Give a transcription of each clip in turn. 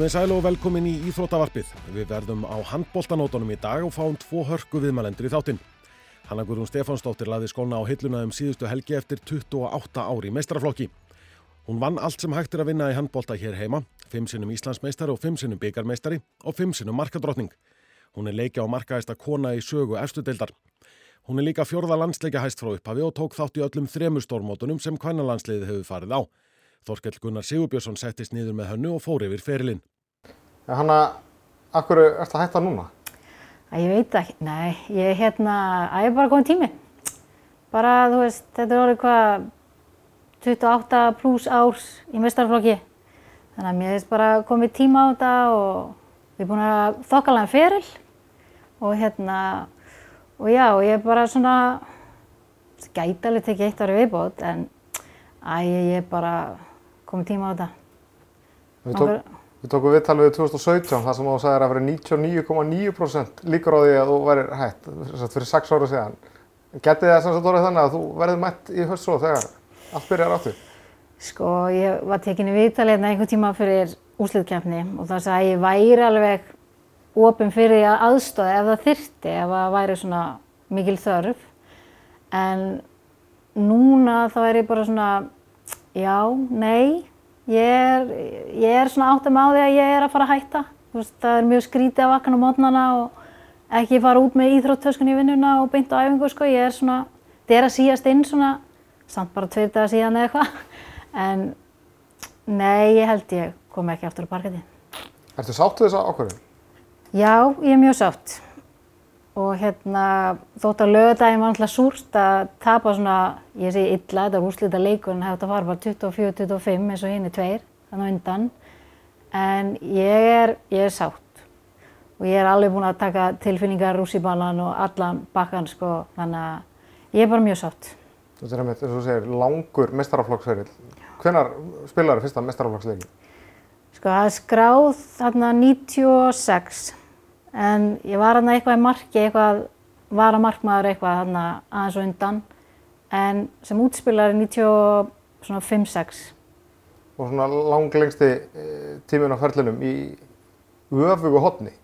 Komið sæl og velkomin í Íþróttavarpið. Við verðum á handbóltanótonum í dag og fáum tvo hörku viðmælendur í þáttinn. Hanna Guðrún Stefánsdóttir laði skóna á hilluna um síðustu helgi eftir 28 ári í meistraraflokki. Hún vann allt sem hægt er að vinna í handbólta hér heima, 5 sinnum Íslandsmeistari og 5 sinnum byggarmeistari og 5 sinnum markadrottning. Hún er leikja á markaðista kona í sögu efstudeildar. Hún er líka fjörða landsleika hæst frá upphafi og tók þátt í öllum þremur stórmótunum sem farið á. Þorkell Gunnar Sigurbjörnsson settist niður með hönnu og fór yfir ferilinn. Ja, Hanna, akkur er þetta hægt að núna? Æ, ég veit ekki, nei, ég er hérna, að ég er bara góðin tími. Bara, þú veist, þetta er orðið hvað 28 pluss árs í mestarflokki. Þannig að mér hefist bara komið tíma á þetta og við erum búin að þokkalega feril og hérna, og já, og ég er bara svona, gæti alveg tekið eitt ári viðbót, en æ, ég er bara komið tíma á þetta. Við, tók, við tókum viðtalið við 2017 þar sem þú sagðir að vera 99,9% líkur á því að þú værir hætt sem sagt, fyrir 6 ára síðan. Getið það sem sagt orðið þannig að þú verður mætt í höst svo þegar allt byrjar áttu? Sko, ég var tekinni viðtalið hérna einhvern tíma fyrir úsliðkjafni og það sagði að ég væri alveg ofinn fyrir því að aðstóða ef það þyrti, ef það væri svona mikil þörf. En núna þá er ég bara svona, já, nei, ég er, ég er svona áttum á því að ég er að fara að hætta. Veist, það er mjög skrítið að vakna á mótnana og ekki fara út með íþróttöskun í vinnuna og beint á æfingu, sko. Ég er svona, þetta er að síast inn svona, samt bara tveir dagar síðan eða eitthvað. En nei, ég held ég kom ekki aftur á parketti. Ertu sáttu þess að ákvörðin? Já, ég er mjög sátt. Og hérna, þótt að lögadaginn var alltaf súrt að tapa svona, ég segi illa, þetta var úrslita leikur en hefði þetta fara bara 24-25 eins og hinn er tveir, þannig undan. En ég er, ég er sátt. Og ég er alveg búin að taka tilfinningar rússiballan og allan bakkan, sko, þannig að ég er bara mjög sátt. Þetta er einmitt, eins og þú segir, langur mestaraflokksferil. Hvenar spilaður fyrsta mestaraflokksleikin? Sko það er skráð þarna 96 en ég var þarna eitthvað í marki, eitthvað var að markmaður eitthvað þarna aðeins og undan en sem útspilari 95-6. Og svona langlengsti eh, tíminn á ferlinum í öfugu hotni.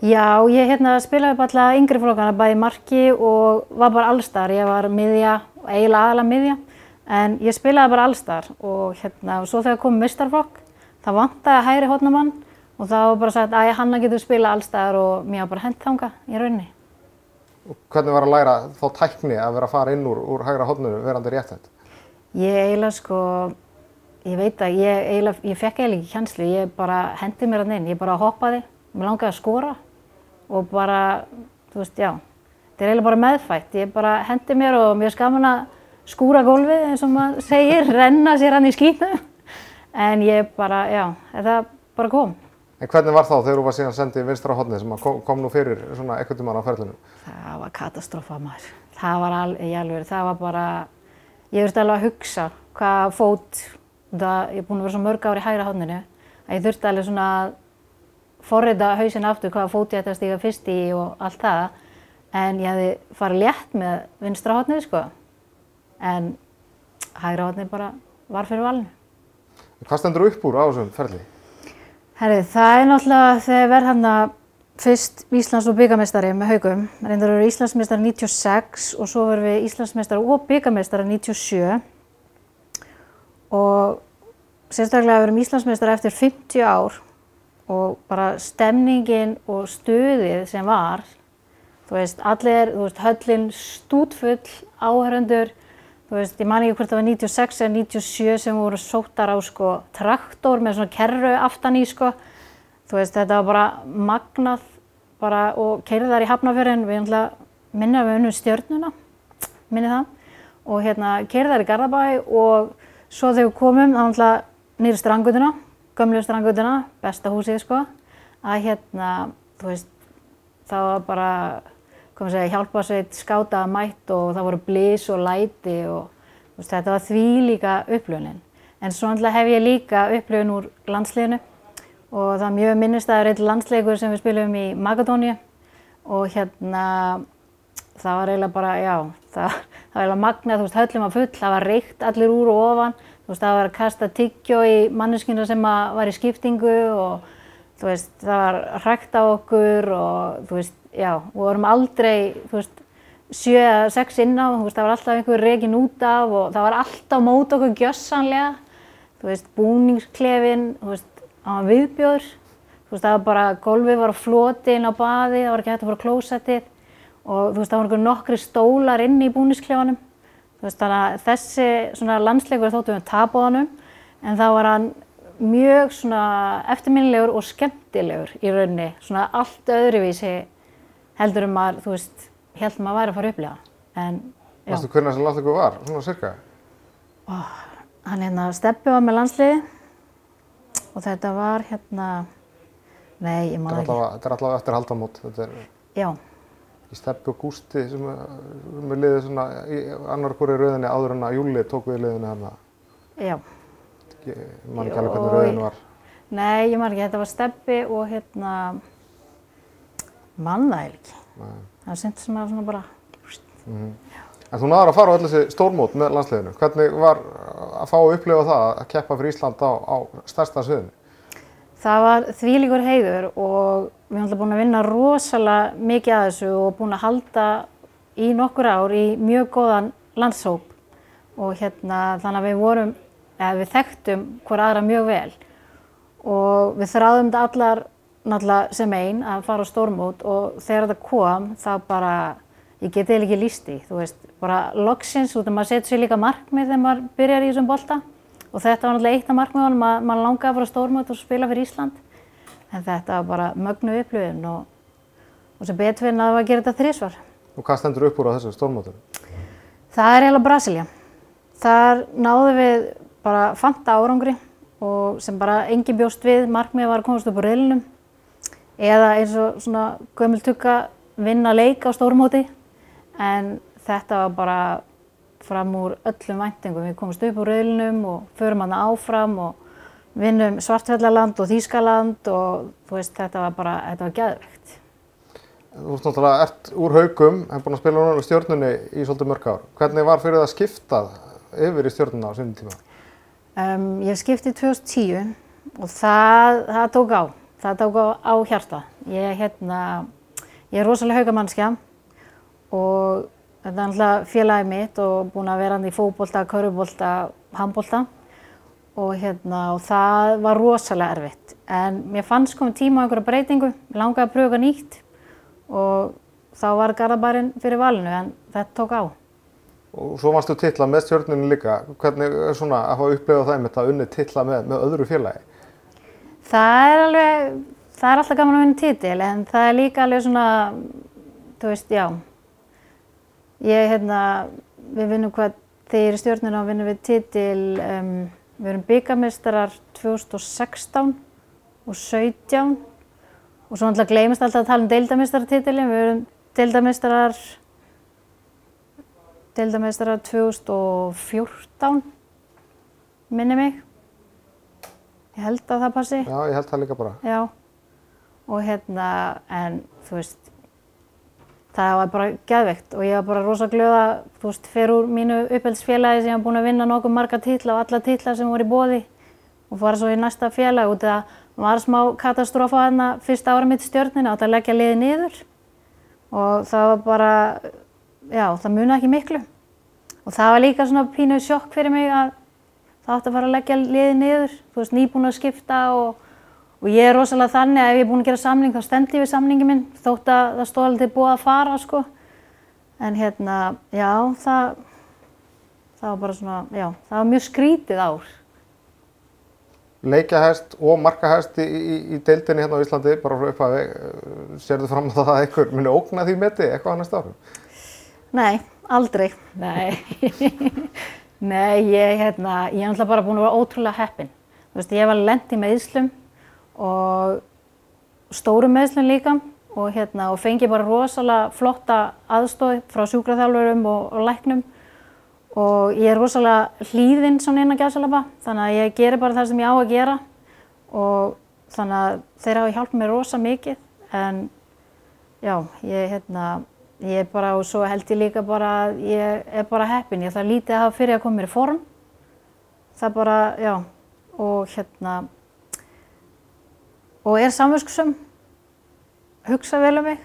Já, ég hérna spilaði bara alltaf yngri flokkana bæði marki og var bara allstar. Ég var miðja, eiginlega aðalega miðja en ég spilaði bara allstar og hérna og svo þegar kom mistarflokk það vantaði hægri hotnamann og þá var bara sagt að hann getur spila allstaðar og mér var bara hent þanga í rauninni. Og hvernig var að læra þá tækni að vera að fara inn úr, úr hægra hotnunu verandi rétt þetta? Ég eiginlega sko, ég veit að ég eiginlega, ég fekk eiginlega ekki kjænslu, ég bara hendi mér hann inn, ég bara hoppaði, mér langaði að skora. Og bara, þú veist, já, þetta er eiginlega bara meðfætt, ég bara hendi mér og mér skaman að skúra gólfið eins og maður segir, renna sér hann í skýtnu en ég bara, já, þetta bara kom. En hvernig var þá þegar þú var síðan sendið í vinstra hodni sem kom, kom nú fyrir svona ekkert tíman á ferlinu? Það var katastrófa maður. Það var alveg, alveg, það var bara, ég þurfti alveg að hugsa hvað fót, það, ég er búin að vera svo mörg ári í hægra hodninu, að ég þurfti alveg svona að forrita hausin aftur hvaða fót ég ætti að stíga fyrst í og allt það. En ég hefði farið létt með vinstra hodnið, sko. En hægra hodnið bara var fyrir valinu. Hvað stendur upp úr á þessum ferli? Herri, það er náttúrulega þegar verð hann að fyrst Íslands og byggamestari með haugum. Reyndar eru Íslandsmestari 96 og svo verðum við Íslandsmestari og byggamestari 97. Og sérstaklega verðum Íslandsmestari eftir 50 ár og bara stemningin og stuðið sem var, þú veist, allir, þú veist, höllin stútfull, áhöröndur, Þú veist, ég man ekki hvort það var 96 eða 97 sem voru sóttar á sko traktor með svona kerru aftan í sko. Þú veist, þetta var bara magnað bara og keirðar í Hafnarfjörðin, við ætla minna við unnum stjörnuna, minni það. Og hérna keirðar í Garðabæ og svo þegar við komum, þá ætla nýri strangutuna, gömlu strangutuna, besta húsið sko. Að hérna, þú veist, það var bara segja, hjálpasveit skáta mætt og það voru blís og læti og veist, þetta var því líka upplöfunin. En svo hef ég líka upplöfun úr landsliðinu og það er mjög minnistæður eitt landsleikur sem við spilum í Magadóníu og hérna það var eiginlega bara, já, það, það var eiginlega magnað, þú veist, höllum var full, það var reykt allir úr og ofan, þú veist, það var að kasta tyggjó í manneskina sem að var í skiptingu og þú veist, það var hrækt á okkur og þú veist, já, við vorum aldrei, þú veist, sjö eða sex inn á, þú veist, það var alltaf einhver reygin út af og það var alltaf mót okkur gjössanlega, þú veist, búningsklefin, þú veist, það var viðbjóður, þú veist, það var bara, gólfið var á floti inn á baði, það var ekki hægt að fara á klósettið. Og þú veist, það einhver nokkri stólar inn í búningsklefanum, þú veist, þannig að þessi svona landsleikur þóttum við tapóðanum, en það var hann mjög svona eftirminnilegur og skemmtilegur í rauninni, svona allt öðruvísi heldur um að, þú veist, held maður væri að fara að upplega. En, já. Vastu hvernig þessi landleikur var, svona cirka? Hann hérna Steppi var með landsliði og þetta var hérna, nei, ég það ekki. þetta er allavega eftir haldamót. Þetta er Já, í Steppi og Gústi sem er liðið svona í annar hvori rauðinni áður en að Júli tók við liðinni hérna. já. Ég man ekki alveg hvernig rauðin var. Nei, ég man ekki, þetta var Steppi og hérna, mann það ekki. Nei. Það er sent sem að svona bara, En þú náður að fara á öll þessi stórmót með landsliðinu. Hvernig var að fá að upplifa það að keppa fyrir Ísland á, á stærsta sviðinu? það var þvílíkur heiður og við erum alltaf búin að vinna rosalega mikið að þessu og búin að halda í nokkur ár í mjög góðan landshóp og hérna þannig að við vorum, eða við þekktum hver aðra mjög vel og við þráðum þetta allar náttúrulega sem einn að fara á stórmót og þegar þetta kom þá bara, ég geti eiginlega ekki líst í, þú veist, bara loksins út af maður setur sér líka markmið þegar maður byrjar í þessum bolta og þetta var náttúrulega eitt af markmiðunum að maður langaði að fara á stórmót og spila fyrir Ísland en þetta var bara mögnu upplifun og, og sem betur en að það var að gera þetta þrísvar. Og hvað stendur upp úr á þessu stórmótinu? Það er eiginlega Brasilia. Þar náðum við bara fanta árangri og sem bara engin bjóst við, markmiðið var að komast upp á reylinum eða eins og svona gömul tukka vinna leik á stórmóti en þetta var bara fram úr öllum væntingum. Við komumst upp á reylinum og förum hann áfram og vinnum Svartfjallaland og Þýskaland og þú veist þetta var bara, þetta var gæðvegt. Þú ert náttúrulega ert úr haugum, hefur búin að spila núna í stjórnunni í svolítið mörg ár. Hvernig var fyrir það að skipta yfir í stjórnuna á sinni tíma? Um, ég skipti 2010 og það, það tók á, það tók á, á hjarta. Ég, hérna, ég er rosalega haugamannskja og þetta er náttúrulega félagið mitt og búin að vera hann í fókbólta, körubólta, handbólta og, hérna, og það var rosalega erfitt. En mér fannst komið tíma á einhverja breytingu, langaði að pröfa nýtt og þá var Garðabærin fyrir valinu en þetta tók á. Og svo varstu titla með stjórnunni líka. Hvernig er svona að hafa upplifað það með þetta unni titla með, með öðru félagi? Það er alveg, það er alltaf gaman að vinna titil en það er líka alveg svona, þú veist, já. Ég, hérna, við vinnum hvað, þegar ég er í stjórnuna vinnum við titil, um, við erum byggamestrar 2016 og 17 og svo náttúrulega gleymist alltaf að tala um deildamestaratitilin, við erum deildamestrar, deildamestrar 2014, minni mig. Ég held að það passi. Já, ég held það líka bara. Já, og hérna, en þú veist, það var bara geðveikt og ég var bara rosa glöð að, þú veist, fer úr mínu uppeldsfélagi sem ég var búin að vinna nokkuð marga titla og alla titla sem voru í bóði og fara svo í næsta félag út að var smá katastrófa þarna fyrsta ára mitt stjórnina átt að leggja liði niður og það var bara, já, það muna ekki miklu og það var líka svona pínu sjokk fyrir mig að það átti að fara að leggja liði niður, þú veist, nýbúin að skipta og, og ég er rosalega þannig að ef ég er búin að gera samling þá stend ég við samlingi minn þótt að það stóð alveg búið að fara, sko. En hérna, já, það, það var bara svona, já, það var mjög skrítið ár. Leikjahæst og markahæst í, í, í deildinni hérna á Íslandi, bara frá upphafi, eh, sérðu fram á það að einhver muni ógna því meti eitthvað á næsta árum? Nei, aldrei. Nei, Nei ég, hérna, ég er náttúrulega bara búin að vera ótrúlega heppin. Þú veist, ég var lent í meðslum og stórum meðslum líka og, hérna, og fengi bara rosalega flotta aðstóð frá sjúkraþjálfurum og, og læknum og ég er rosalega hlýðinn svona inn að gæðsalapa þannig að ég gerir bara það sem ég á að gera og þannig að þeir hafa hjálpað mér rosa mikið en já, ég, hérna, ég er bara og svo held ég líka bara að ég er bara heppin, ég ætla lítið að hafa fyrir að koma mér í form. Það bara, já, og hérna, og er samvöskusum, hugsa vel um mig,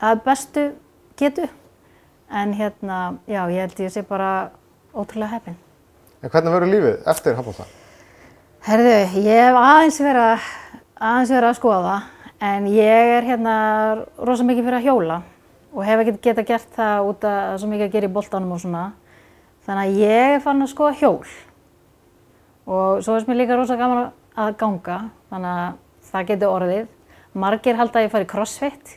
að bestu getu, en hérna, já, ég held ég sé bara ótrúlega heppin. En hvernig verður lífið eftir handbólta? Herðu, ég hef aðeins verið að, aðeins verið að skoða það, en ég er hérna rosa mikið fyrir að hjóla og hef ekki geta gert það út af svo mikið að gera í boltanum og svona. Þannig að ég fann að skoða hjól og svo finnst mér líka rosa gaman að ganga, þannig að það getur orðið. Margir halda að ég fari crossfit,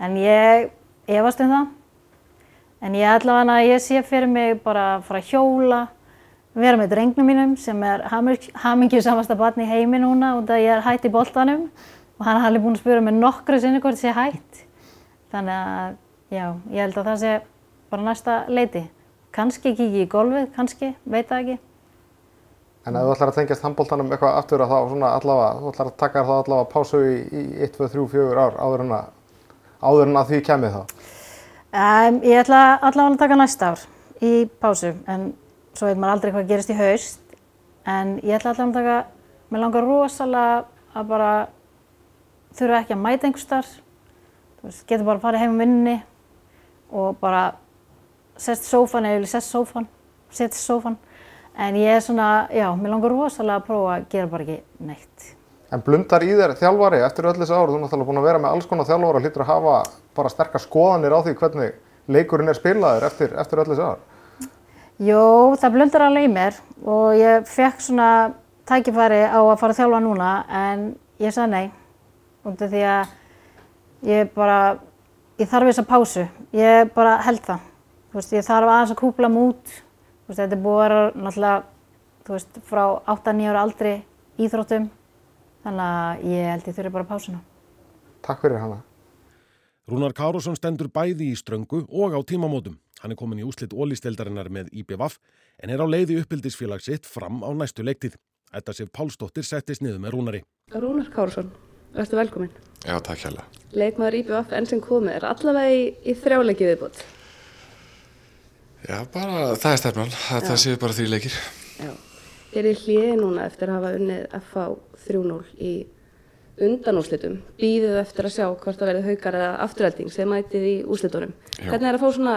en ég efast um það. En ég ætla að ég sé fyrir mig bara að fara að hjóla, vera með drengnum mínum sem er hamingju samasta barn í heimi núna út af að ég er hætt í boltanum og hann er alveg búinn að spura mig nokkru sinni hvort ég sé hætt. Þannig að já, ég held að það sé bara næsta leiti. Kanski kikið í golfið, kannski, veit það ekki. En ef þú ætlar að tengjast handbóltanum eitthvað aftur að þá svona allavega, þú ætlar að taka þá allavega pásu í, í 1, 2, 3, 4 ár áður en að, áður en að því kemið þá? Um, ég ætla allavega að taka næsta ár í pásu, en svo veit maður aldrei hvað gerist í haust. En ég ætla allavega að taka, mér langar rosalega að bara þurfa ekki að mæta einhver starf. Veist, getur bara að fara heim um vinninni og bara sest sófan eða ég vil sest sófan, setja sófan. En ég er svona, já, mér langar rosalega að prófa að gera bara ekki neitt. En blundar í þér þjálfari eftir öll þessi ár, þú er náttúrulega búin að vera með alls konar þjálfara og hlýtur að hafa bara sterkar skoðanir á því hvernig leikurinn er spilaður eftir, eftir öll þessi ár. Jó, það blundar alveg í mér og ég fekk svona tækifæri á að fara að þjálfa núna en ég sagði nei. Af því að ég bara, ég þarf þess að pásu, ég bara held það. Þú veist, ég þarf aðeins að kúpla mút veist, þetta er búið að vera náttúrulega, þú veist, frá 8-9 ára aldri íþróttum, þannig að ég held ég þurfi bara pásuna. Takk fyrir hana. Rúnar Károsson stendur bæði í ströngu og á tímamótum. Hann er komin í úslitt ólísteldarinnar með IBVF en er á leiði uppbyldisfélag sitt fram á næstu leiktið. Þetta séf Pálsdóttir settist niður með Rúnari. Rúnar Károsson, verður velkominn. Já, takk hjá það. Leikmaður IBVF enn sem komið er allavega í, í þrjáleikið viðbútt. Já, bara það er stefnan, það séu bara því leikir. Já, þeir eru hlýðið núna eftir að hafa unnið FH 3-0 í undanúslitum. Býðuð eftir að sjá hvort það verði haukar eða afturhalding sem mætið í úslitunum. Hvernig er að fá svona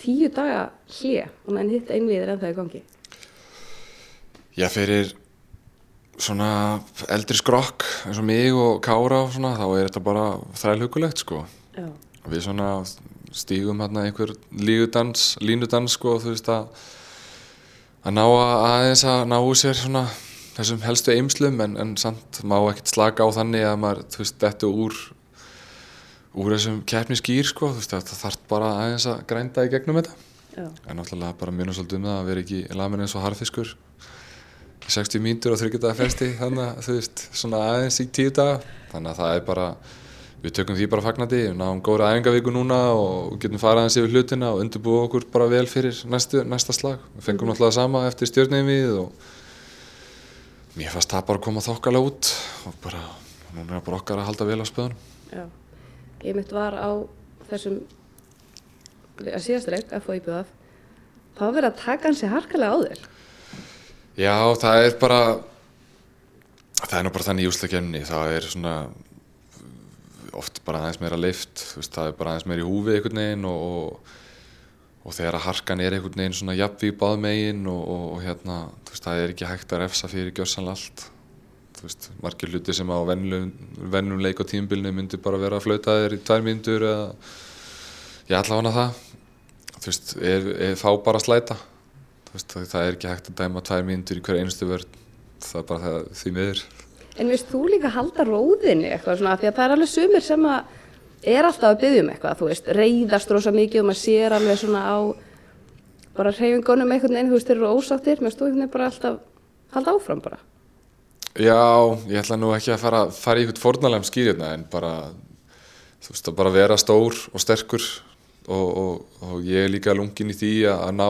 tíu daga hlýja og menn hitt einviðir en það í gangi? Já, fyrir svona eldri skrokk eins og mig og Kára og svona, þá er þetta bara þrælhugulegt sko. Já. Við svona stígum hérna einhver lígudans, línudans sko þú veist að að ná að aðeins að ná úr sér svona þessum helstu eimslum en, en samt má ekkert slaka á þannig að maður þú veist þetta úr úr þessum keppniskýr sko þú veist það þarf bara aðeins að grænda í gegnum þetta Já. en náttúrulega bara mjög svolítið um það að vera ekki lamin eins og harfiskur 60 mínutur 30 dagar festi þannig að þú veist svona aðeins í tíu daga þannig að það er bara við tökum því bara fagnandi, við náum góðra æfingavíku núna og getum farað hans yfir hlutina og undirbúa okkur bara vel fyrir næstu, næsta slag. Við fengum mm. náttúrulega sama eftir stjórnæmið og mér fannst það bara að koma þokkala út og bara, núna er bara okkar að halda vel á spöðunum. Já, ég mitt var á þessum, að síðastleik, FOIPF, það var verið að taka hansi harkalega á þér. Já, það er bara, það er nú bara þannig í úslakefni, það er svona oft bara aðeins meira lift, veist, það er bara aðeins meira í húfi einhvern veginn og, og, og þegar að harkan er einhvern veginn svona jafnvík báðmegin og, og hérna, veist, það er ekki hægt að refsa fyrir gjörsanlega allt. Veist, margir hluti sem á vennum leik og tímbilinu myndi bara vera að flauta þér í tvær myndur eða ég ætla hana það. Þú veist, er, er þá bara að slæta. Veist, það er ekki hægt að dæma tvær myndur í hver einustu vörð, það er bara það, því miður. En veist þú líka halda róðinni eitthvað svona því að það er alveg sumir sem að er alltaf að byggja um eitthvað, þú veist, reyðast rosa mikið og maður sér alveg svona á bara reyfingunum einhvern veginn, þú veist, þeir eru ósáttir, stóðum þeir bara alltaf halda áfram bara. Já, ég ætla nú ekki að fara, fara í eitthvað fornalegum skýrjuna en bara, þú veist, að bara vera stór og sterkur og, og, og ég er líka lungin í því að, að ná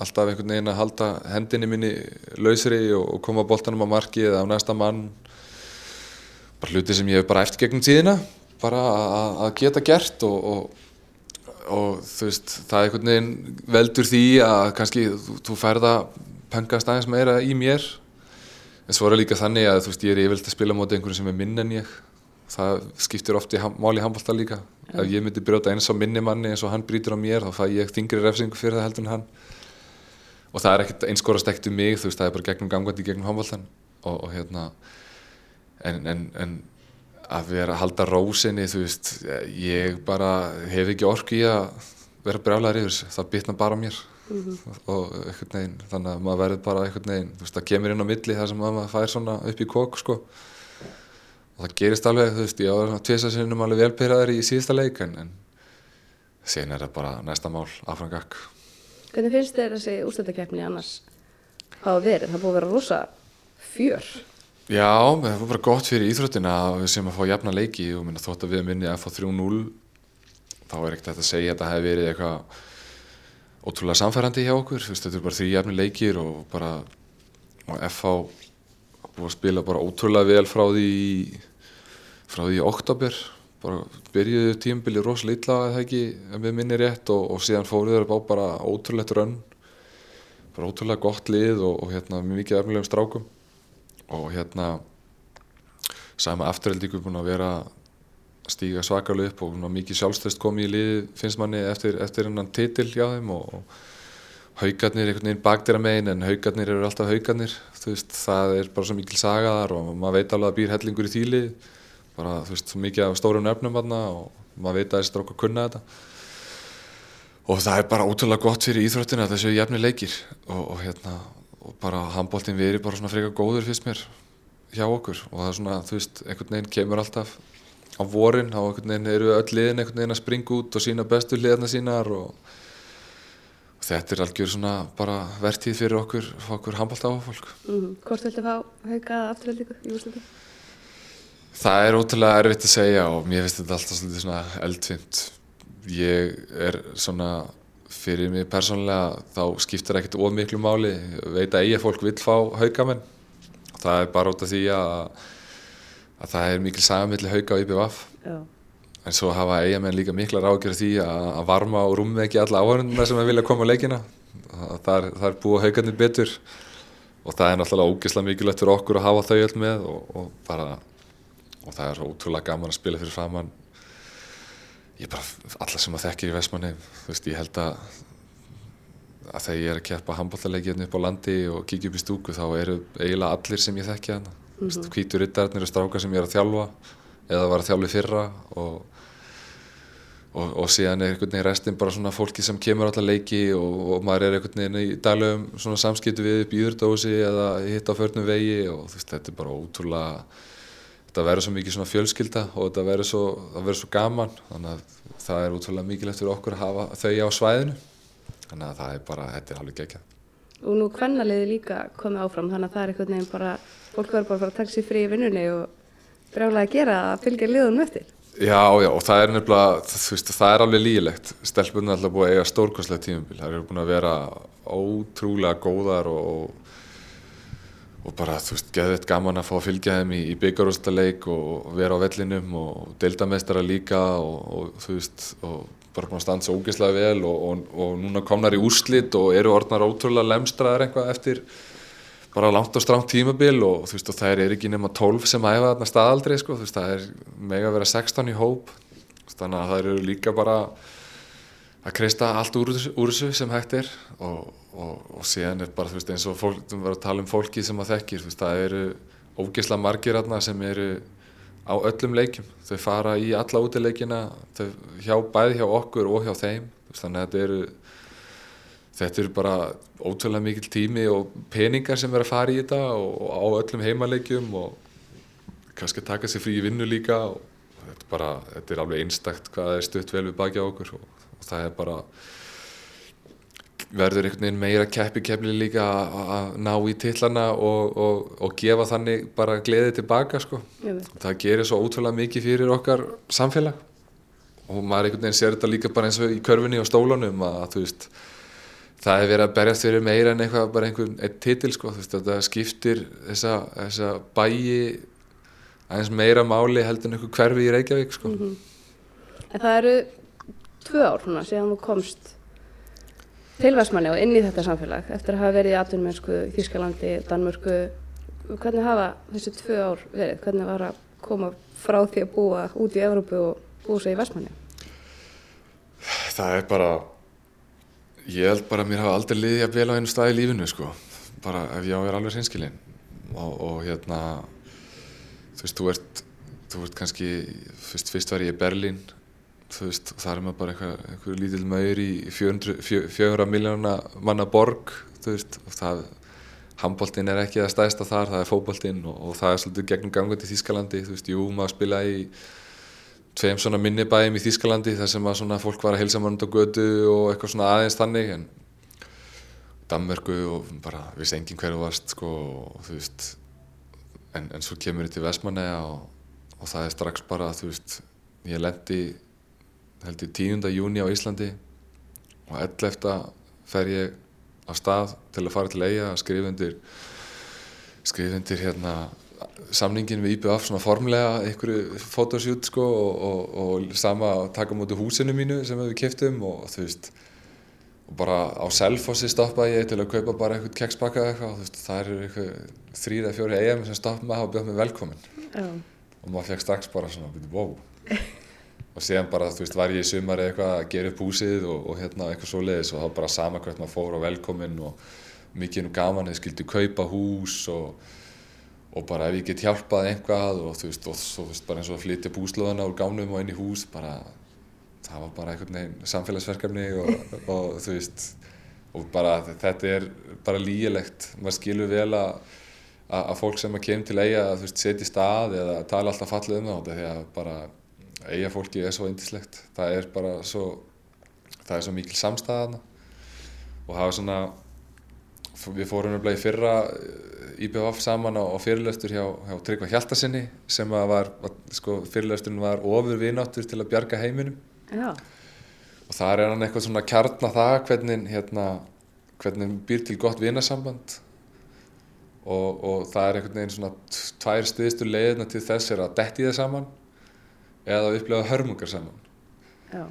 alltaf einhvern veginn að halda hendinni minni lausri og koma bóltanum á marki eða á næsta mann. Bara hluti sem ég hef bara eftir gegnum tíðina bara að geta gert og, og, og þú veist það er einhvern veginn veldur því að kannski þú, þú færða pöngast aðeins meira í mér. En svo er það líka þannig að þú veist ég er yfirlega að spila motið einhverju sem er minn en ég. Það skiptir ofti máli í handbólta líka. Ef ég myndi brjóta eins á minni manni eins og hann brítur á mér þá fæ ég þingri refsingu fyrir það heldur en hann og það er ekkert einskorast ekkert um mig þú veist það er bara gegnum gangandi gegnum handbóltan og, og hérna en, en, en að vera að halda rósinni þú veist ég bara hef ekki orku í að vera brjálæður yfir þessu. Það bitna bara mér. Mm -hmm. og einhvern veginn þannig að maður verður bara einhvern veginn þú veist það kemur inn á milli þar sem maður fær svona upp í kók sko. Og það gerist alveg þú veist ég á svona tviðsarsinnum alveg velperaður í síðasta leik en, en sen er það bara næsta mál afrangak Hvernig finnst þér þessi ústættakefni annars hafa verið? Það búið að vera rosa fjör. Já, það var bara gott fyrir íþróttina að við sem að fá jafna leiki. Og minna þótt að við minni að fá 3-0 þá er ekkert að segja að þetta hefði verið eitthvað ótrúlega samfærandi hjá okkur, þetta er bara því jafni leikir og bara og FH búið að spila bara ótrúlega vel frá því frá því oktober bara byrjuðu tímbili rosalega illa eða ekki, ef við minni rétt og, og síðan fóruður það bara ótrúlegt rönn bara ótrúlega gott lið og, og hérna mikið efnilegum strákum. Og hérna sama afturhaldíku búin að vera stíga svakalega upp og mikið sjálfstöðst komið í lið finnst manni eftir, eftir hennan titil hjá þeim og, og haugarnir einhvern veginn baktir að megin en haugarnir eru alltaf haugarnir. Það er bara svo mikil sagaðar og maður veit alveg að býr hellingur í þýli bara þú veist mikið af stórum nöfnum og maður veit að þessi strákar kunna þetta og það er bara ótrúlega gott fyrir íþróttina að það séu jæfni leikir og, og hérna og bara handbóltinn veri bara svona freka góður fyrst mér hjá okkur og það er svona, þú veist, einhvern veginn kemur alltaf á vorin og einhvern veginn eru öll liðin einhvern veginn að springa út og sína bestu liðarna sínar og, og þetta er algjör svona bara verðtíð fyrir okkur, okkur handbólt áfólk mm -hmm. Hvort viltu fá hauga afturveldingu í úrslutu? Það er ótrúlega erfitt að segja og mér finnst þetta alltaf svona eldfimt. Ég er svona fyrir mig persónulega þá skiptir ekkert ómiklu máli. Veit að eiga fólk vil fá haugamenn. Það er bara út af því að, að það er mikil sagamilli hauga á IPVF en svo hafa eigamenn líka mikla ráðgjörð því að, að varma og rúmi ekki alla áhörnuna sem vilja koma á leikina. Það það er búið haugarnir betur. Og það er náttúrulega ógeðslega mikilvægt fyrir okkur að hafa þau öll með og, og, bara, og það er ótrúlega gaman að spila fyrir framann ég bara, alla sem að þekkja í Vestmanni þú veist, ég held að að þegar ég er að keppa handbóllarleikinu upp á landi og kíkja upp í stúku þá eru eiginlega allir sem ég þekkja hana mm -hmm. hvítur rittarnir og strákar sem ég er að þjálfa eða var að þjálfa í fyrra og, og, og síðan er einhvern veginn restin bara svona fólki sem kemur allar leiki og, og maður er einhvern veginn í daglegum svona samskiptu við upp í Íðurdósi eða hitt á förnum vegi og þú veist, þetta er bara ótrúlega þetta verður svo mikið svona fjölskylda og þetta verður svo, svo gaman þannig að það er útrúlega mikilvægt fyrir okkur að hafa þau á svæðinu þannig að það er bara, þetta er alveg geggjað Og nú hvernaliði líka komið áfram þannig að það er einhvern veginn bara fólk verður bara að taka sér frí í vinnunni og brjálega að gera að fylgja liðunum eftir Já, já, og það er nefnilega, þú veist, það er alveg lígilegt. Stelpunni er alltaf búið að eiga stórkostlega tímumbil. Það eru búin að vera ótrúlega góðar og, og bara þú veist, geðveitt gaman að fá að fylgja þeim í, í byggarústaleik og vera á vellinum og deildamestara líka og, og þú veist, og bara búin að standa svo ógeðslega vel og, og núna komnar í úrslit og eru orðnar ótrúlega lemstraðar eitthvað eftir bara langt og stránt tímabil og þú veist, og það er ekki nema 12 sem æfa þarna staðaldri, sko, þú veist, það er mega að vera 16 í hóp, þannig að það eru líka bara að kreista allt úr, úr þessu sem hægt er og, og, og síðan er bara veist eins og fólk, þú verður að tala um fólki sem að þekkir, veist það eru ógeðsla margir aðna sem eru á öllum leikjum, þau fara í alla útileikina, þau hjá bæði hjá okkur og hjá þeim, þannig að þetta eru þetta eru bara ótrúlega mikil tími og peningar sem verður að fara í þetta og, og á öllum heimaleikjum og kannski taka sér frí í vinnu líka og þetta bara, þetta er alveg einstakt hvað er stutt vel við baki á okkur og það er bara verður einhvern veginn meira keppi keppli líka að ná í tillana og, og, og gefa þannig bara gleðið tilbaka sko. það gerir svo ótrúlega mikið fyrir okkar samfélag og maður einhvern veginn sér þetta líka bara eins og í körfunni og stólunum að veist það er verið að berjast fyrir meira en eitthvað bara einhvern eitt titil sko þetta skiptir þessa, þessa bæi aðeins meira máli heldur en einhver hverfi í Reykjavík sko mm -hmm. En það eru tvö ár svona síðan þú komst til Vestmanni og inn í þetta samfélag eftir að hafa verið í atvinnumennsku í Þískalandi, Danmörku hvernig hafa þessi tvö ár verið? Hvernig var að koma frá því að búa út í Evrópu og búa svo í Vestmanni? Það er bara ég held bara að mér hafa aldrei liðið að vel á einu stað í lífinu sko bara ef ég á að vera alveg hinskilinn og, og hérna þú veist, þú ert þú ert kannski, fyrst, fyrst var ég í Berlín þú veist, þar er maður bara eitthvað, eitthvað lítill maður í 400 miljóna manna borg þú veist, og það handbóltinn er ekki það stæðsta þar, það er fókbóltinn og, og það er svolítið gegnum gangandi í Þýskalandi þú veist, jú, maður spila í tveim svona minnibæjum í Þýskalandi þar sem að svona fólk var að helsa mann út á götu og eitthvað svona aðeins þannig en Danmörku og bara vissi enginn hverju varst sko og þú veist en, en svo kemur ég til Vestmanneja og, og það er strax bara þú veist ég lendi held ég 10. júni á Íslandi og 11. fer ég á stað til að fara til eiga að skrifa undir skrifa undir hérna samningin við IBF svona formlega einhverju fotosjút sko og, og, og sama taka mútið húsinu mínu sem við kæftum og þú veist og bara á Selfossi stoppaði ég til að kaupa bara eitthvað kekspakka eitthvað og þú veist það eru eitthvað þrýra, fjóri EM sem stoppaði maður og bjöð mig velkomin oh. og maður fekk strax bara svona wow og síðan bara, þú veist, var ég í sumari eitthvað að gera upp húsið og, og hérna eitthvað svo leiðis og þá bara sama hvert maður fór á velkomin og mikið nú gaman eða skildi kaupa hús og, og bara ef ég get hjálpað einhvað og þú veist, og þú veist, bara eins og að flytja búslóðana úr gánum og inn í hús bara, það var bara einhvern veginn samfélagsverkefni og, og þú veist, og bara þetta er bara lígilegt, maður skilur vel að að fólk sem að kemur til eiga að þú veist, setja í stað eða tala alltaf fallið um það því að bara eiga fólki er svo indislegt það er bara svo það er svo mikil samstæðana og það var svona við fórum umlega í fyrra IBF saman á, á fyrirlöstur hjá, hjá Tryggva Hjaltasinni sem var, sko, fyrirlösturinn var ofur vináttur til að bjarga heiminum. Já. og það er hann eitthvað svona kjarna það hvernig, hérna, hvernig býr til gott vinasamband. Og, og það er einhvern veginn svona tvær stuðistur leiðina til þess er að detti það saman eða að upplega hörmungar saman. Já.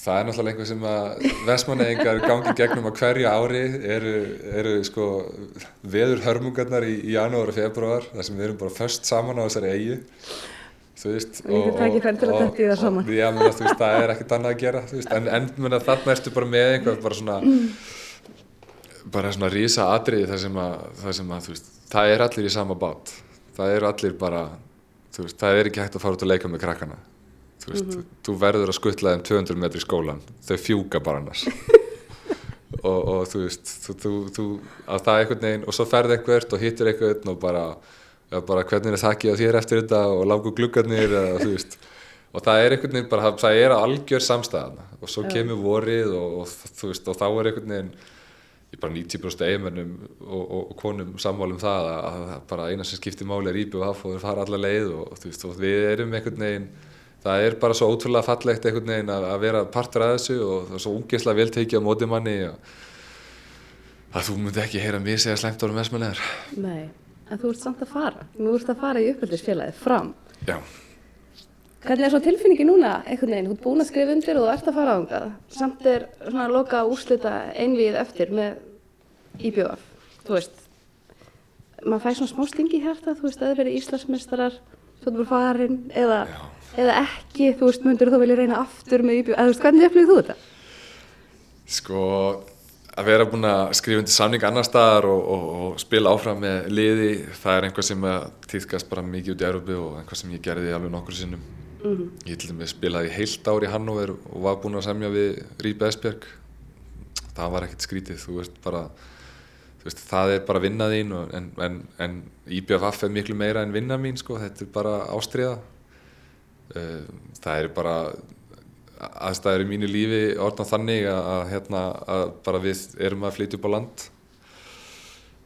það er náttúrulega einhver sem að vestmannegingar gangi gegnum að hverja ári eru, eru sko veður hörmungarnar í, í janúar og februar þar sem við erum bara först saman á þessari eigi þú veist og það saman. Og, já, menna, veist, það er ekkert annað að gera veist, en, en menna, þarna ertu bara með einhver bara svona bara svona rísa atriði þar sem að, þar sem að veist, það er allir í sama bát. Það eru allir bara veist, það er ekki hægt að fara út að leika með krakkana. Þú, veist, mm -hmm. þú verður að skuttla þeim 200 metri í skólan þau fjúka bara annars. Og, og þú veist þú, þú, þú, að það er einhvern veginn og svo ferði einhvert og hittir einhvern og bara, bara hvernig er það ekki á þér eftir þetta og lágu gluggarnir eða, þú veist. Og það er einhvern veginn bara, það er algjör samstæðana og svo kemur vorið og, og þú veist og þá er einhvern veginn ég bara 90% eiginmennum og, og, og konum sammálum það að, að bara eina sem skiptir máli er íbjöð og þeir fara alla leið og, veist, og við erum einhvern veginn það er bara svo ótrúlega fallegt einhvern veginn að, að vera partur af þessu og það er svo ungeðslega vel tekið á móti manni að þú myndi ekki heyra mér segja slæmt árum vesmanlegar Nei, en þú ert samt að fara. Þú ert að fara í uppöldisfélagi fram. Já Hvernig er svo tilfinningi núna einhvern veginn, þú ert búin að skrifa undir og þú ert að fara á það, samt er svona að loka úrslita einvið eftir með IBF, þú veist, maður fæði svona smá stingi hérta, þú veist, eða verið Íslandsmeistarar, þú ert bara farin, eða, eða ekki, þú veist, myndur þú vilja reyna aftur með IBF, eða þú veist, hvernig upplýðið þú þetta? Sko, að vera búin að skrifa undir samning annar staðar og, og, og spila áfram með liði, það er einhvað sem týðkast bara mikið út í Európu og einhvað sem ég gerði alveg nokkur sinnum Mm -hmm. Ég til dæmis spilaði heilt ár í Hannover og var búinn að semja við Rípe Esbjörg. Það var ekkert skrítið, þú veist bara, þú veist það er bara vinnað þín en, en, en IBFF er miklu meira en vinna mín sko, þetta er bara ástriða. Eh, það er bara aðstæður í mínu lífi orðan þannig að, að, hérna, að bara við erum að flytja upp á land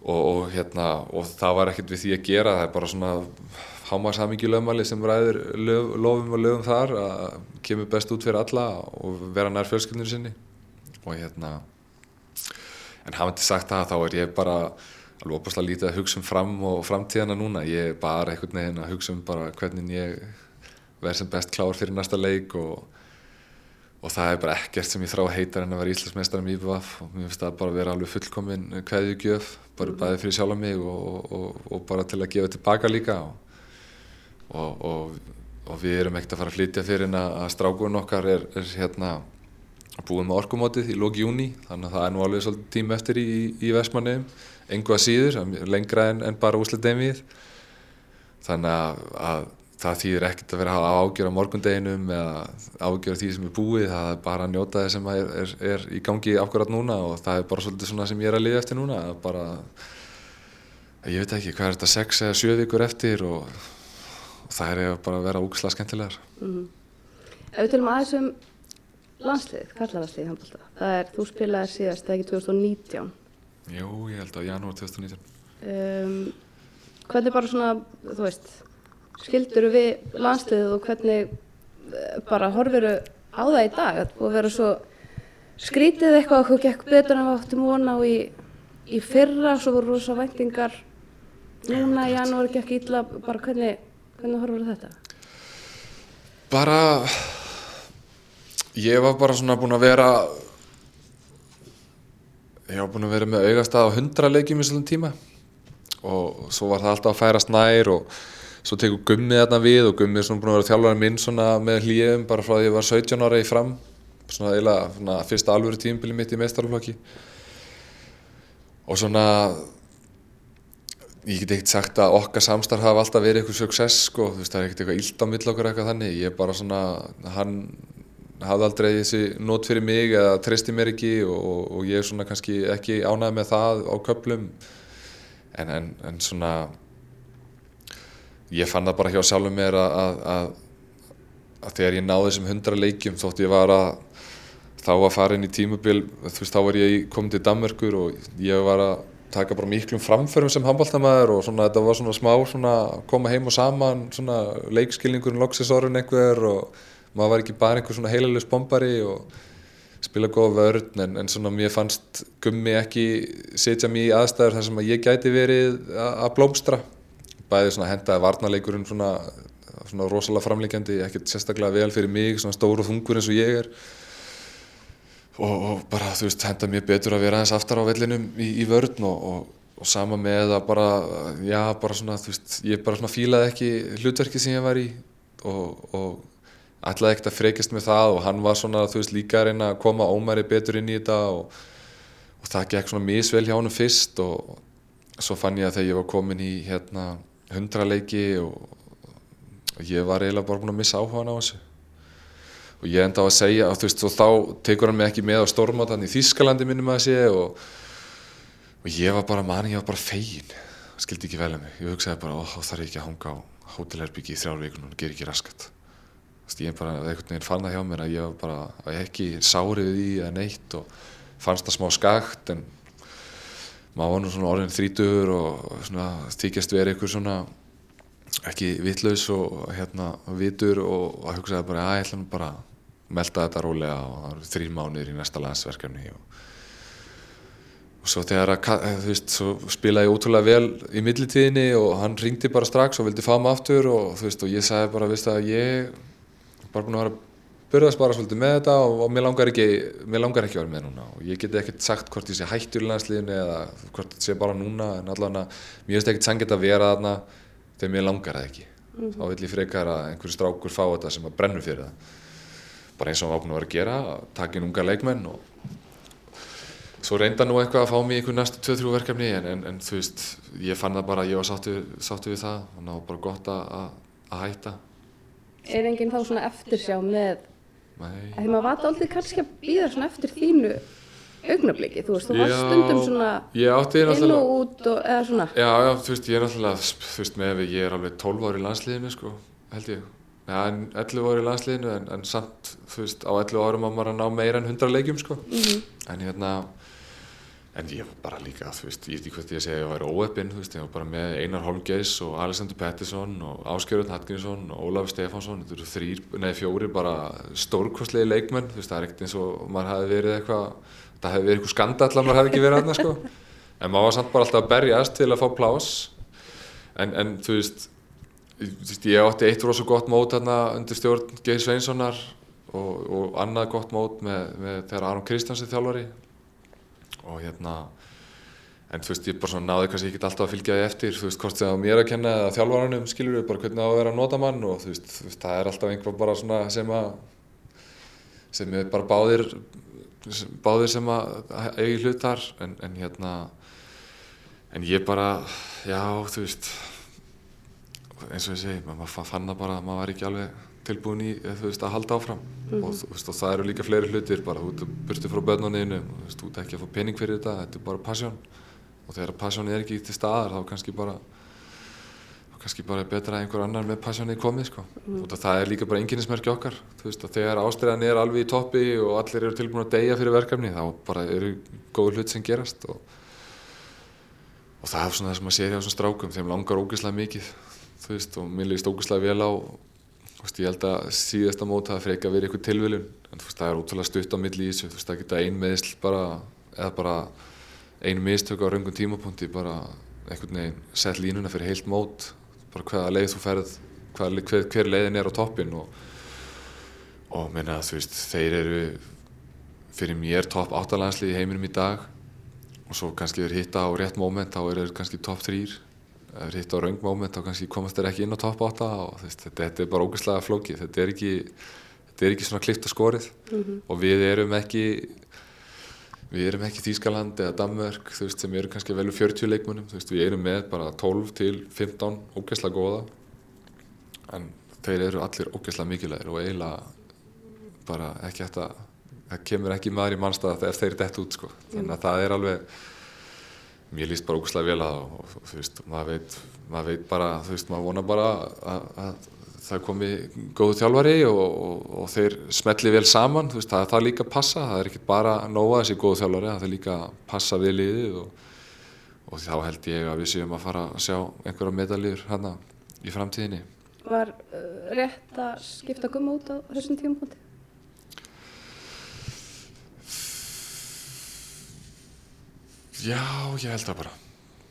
og, og, hérna, og það var ekkert við því að gera, það er bara svona hámarsammingi lögmæli sem ræður löf, lofum og lögum þar að kemur best út fyrir alla og vera nær fjölskyldinu sinni. Og hérna en hafandi sagt það þá er ég bara alveg opaslega lítið að hugsa um fram og framtíðana núna, ég er bara einhvern veginn að hugsa um bara hvernig ég verð sem best klár fyrir næsta leik og, og það er bara ekkert sem ég þrá að heita en að vera Íslandsmeistarum í IBF og mér finnst það bara að vera alveg fullkominn kveðjugjöf, bara mm. bæði fyrir sjálf mig og, og, og bara til að gefa tilbaka líka. og, og við erum ekkert að fara að flytja fyrir en að strákurinn okkar er, er hérna búið með orkumótið í lóki júni þannig að það er nú alveg svolítið tíma eftir í, í Vestmanniðum, engu að síður lengra en, en bara úsleitið við. Þannig að, að það þýðir ekkert að vera að ágjöra morgundeginum eða ágjöra því sem er búið. Það er bara að njóta það sem er, er, er í gangi akkurat núna og það er bara svolítið svona sem ég er að liða eftir núna. Bara, ég veit ekki hvað er þetta 6 eða 7 vikur eftir og, og það er bara að vera úksla skemmtilegar. Mm -hmm. Ef við tilum aðeins um landslið, kallarlandslið það er, þú spilaði síðast, er ekki 2019 Jú, ég held að janúar 2019 um, Hvernig bara svona, þú veist skildur við landsliðið og hvernig eh, bara horfir á það í dag? Og vera svo skrítið eitthvað og hvað gekk betur en við áttum vona og í, í fyrra svo voru rosa væntingar. Núna í janúari gekk ítla bara hvernig, hvernig horfur þetta? Bara ég var bara svona búin að vera ég var búin að vera með augast að hundra leikjum í svona tíma. Og svo var það alltaf að færast nær og svo tekur Gummið þarna við og Gummið er svona búin að vera þjálfari minn svona með hlýjum bara frá því að ég var 17 ára í fram. Svona eiginlega fyrsta alvöru tímbili mitt í meðstarflokki og svona ég get ekkert sagt að okkar samstarf hafa alltaf verið eitthvað success sko, þú veist það er ekkert eitthvað illt á mill okkur eitthvað þannig, ég er bara svona hann hafði aldrei þessi nót fyrir mig eða treysti mér ekki og, og ég er svona kannski ekki ánæði með það á köplum en, en, en svona ég fann það bara hjá sjálfum mér að, að, að, að þegar ég náði þessum hundra leikjum þótt ég var að þá að fara inn í tímubil þú veist þá var ég komið til Danmörkur og ég var að taka bara miklum framförum sem handbóltamæður og svona þetta var svona smá svona koma heim og saman svona leikskilningurinn loksesorun einhver og maður var ekki bara einhver heilalus bombari og spila góða vörn en, en svona mér fannst gummi ekki setja mér í aðstæður þar sem að ég gæti verið að blómstra. Bæði svona hendaði varnarleikurinn svona, svona rosalega framleikjandi, ekkert sérstaklega vel fyrir mig, svona stór og þungur eins og ég er og, og bara þú veist hendaði mér betur að vera aðeins aftar á vellinum í, í vörn og, og, og sama með að bara, já bara svona þú veist, ég bara svona fílaði ekki hlutverki sem ég var í og ætlaði ekkert að frekast með það og hann var svona þú veist líka að reyna að koma ómæri betur inn í þetta og það gekk svona mísvel hjá hann fyrst og svo fann ég að þegar ég var komin í hérna hundra leiki og, ég var eiginlega bara búin að missa áhugan á þessu og ég enda á að segja og þú veist og þá tekur hann mig ekki með á stormátan í Þískalandi minnum að sé og, og ég var bara manni, ég var bara fegin. Skildi ekki vel að mig, ég hugsaði bara þá þarf ég ekki að hanga á hótelherbyggi í þrjárvíkunum og ger ekki raskat. Ég bara, einhvern veginn fann það hjá mér að ég bara, að ég ekki sárið í eða neitt og fannst það smá skakt en maður var nú svona orðin þrítugur og svona þykjast verið eitthvað svona ekki vittlaus og hérna vitur og að hugsaði bara að ég ætla nú bara að melda þetta rólega og það eru þrý mánuður í næsta landsverkefni og, og svo þegar að, þú veist, svo spilaði ég ótrúlega vel í millitíðinni og hann ringdi bara strax og vildi fá mig aftur og þú veist, og ég sagði bara, veist að ég bara búin að vera börðast bara svolítið með þetta og, og mér langar ekki mér langar ekki að vera með núna. Og ég get ekkert sagt hvort ég sé hættur í landsliðinu eða hvort þetta sé bara núna en allavega mér finnst ekkert sangið að vera þarna þegar mér langar það ekki. Mm -hmm. þá vil ég frekar að einhverju strákur fá þetta sem að brennu fyrir það bara eins og hann var búin að vera að gera að taka inn unga leikmenn og svo reynda nú eitthvað að fá mér einhver næstu 2-3 verkefni en, en, en þú veist ég fann það bara að ég var sáttu, sáttu við það og það var bara gott að, að hætta Er enginn þá svona eftirsjá með Þegar maður vata aldrei kannski að býða svona eftir þínu augnabliki, þú veist, þú varst stundum svona inn og út og eða svona. Já, já, þú veist, ég er alltaf, þú veist, með ef ég er alveg 12 ári í landsliðinu, sko, held ég. En 11 ári í landsliðinu, en, en samt, veist, á 11 árum á maður að ná meira en 100 leikjum, sko. Mm -hmm. En hérna, en ég var bara líka, þú veist, ég veit ekki hvað ég segja, ég var óeppinn, þú veist, ég var bara með Einar Holmgeis og Alexander Pettersson og Áskjörðun Hallgrímsson og Ólaf Stefánsson, þetta eru þrýr, neði fjóri bara stórkostlegi leikmenn, þú veist, það er ekkert eins og maður hefði verið eitthvað, það hefði verið eitthvað skandall að maður hefði ekki verið aðna, sko, en maður var samt bara alltaf að berjast til að fá plás, en, en þú veist, ég átti eitt rosa gott mót hérna undir stjórn Geir Sveinssonar og, og annað gott mót með, með þegar Aron Kristjáns er þjálfari. Og hérna en þú veist ég bara svona náði kannski ekki alltaf að fylgja því eftir þú veist hvort það er mér að kenna eða þjálfvaranum skilur við bara hvernig það á að vera að nota mann og þú veist, þú veist það er alltaf einhver bara svona sem að sem er bara báðir báðir sem að eigi hlut þar en, en hérna en ég bara, já þú veist eins og ég segi, maður fann það bara að maður var ekki alveg tilbúin í veist að halda áfram mm -hmm. og, veist, og það eru líka fleiri hlutir bara, þú burtið frá börnuninu þú ert ekki að fá pening fyrir þetta, þetta er bara passion og þegar passionin er ekki til staðar þá kannski bara kannski bara betra að einhver annar með passionið komið sko mm. það er líka bara enginnismerki okkar veist, þegar ástæðan er alveg í toppi og allir eru tilbúin að deyja fyrir verkefni þá bara eru góður hlut sem gerast og, og það er svona það sem maður sér hjá þessum strákum þeim langar ógeðslega mikið þú veist, og mér líst ógeðslega vel á veist, ég held að síðasta móta það freka verið eitthvað tilviljun. En veist, það er ótrúlega stutt á milli í þessu þú veist, það geta ein meðsl bara eða bara ein mistök á raungum tímapunkti bara einhvern veginn sett línuna fyrir heilt mót bara hvaða leið þú ferð hver, hver, hver leiðin er á toppin og, og minna þú veist þeir eru fyrir mér topp áttalandsli í heiminum í dag og svo kannski þeir hitta á rétt móment þá eru þeir kannski topp þrýr þeir hitta á raung móment þá kannski komast þeir ekki inn á topp átta og veist, þetta, þetta er bara ógeðslega flókið. Þetta er ekki, þetta er ekki svona klipt og skorið. Mm -hmm. og við erum ekki við erum ekki Þýskaland eða Danmörk veist sem eru kannski vel um 40 leikmunum veist við erum með bara 12 til 15 ógeðslega góða. En þeir eru allir ógeðslega mikilvægir og eiginlega bara ekki að það kemur ekki maður í mannstæða ef þeir eru dett út sko. Þannig að það er alveg mér líst bara ógeðslega vel að og þú veist maður veit, maður veit bara þú veist maður vona bara að, að það komi góðu þjálfari og, og, og þeir smelli vel saman veist, það er það líka að passa, það er ekki bara að nóa þessi góðu þjálfari, það er líka að passa við liðið og, og þá held ég að við séum að fara að sjá einhverja medalýr hérna í framtíðinni Var uh, rétt að skipta gumma út á þessum tímpunkti? Já, ég held það bara.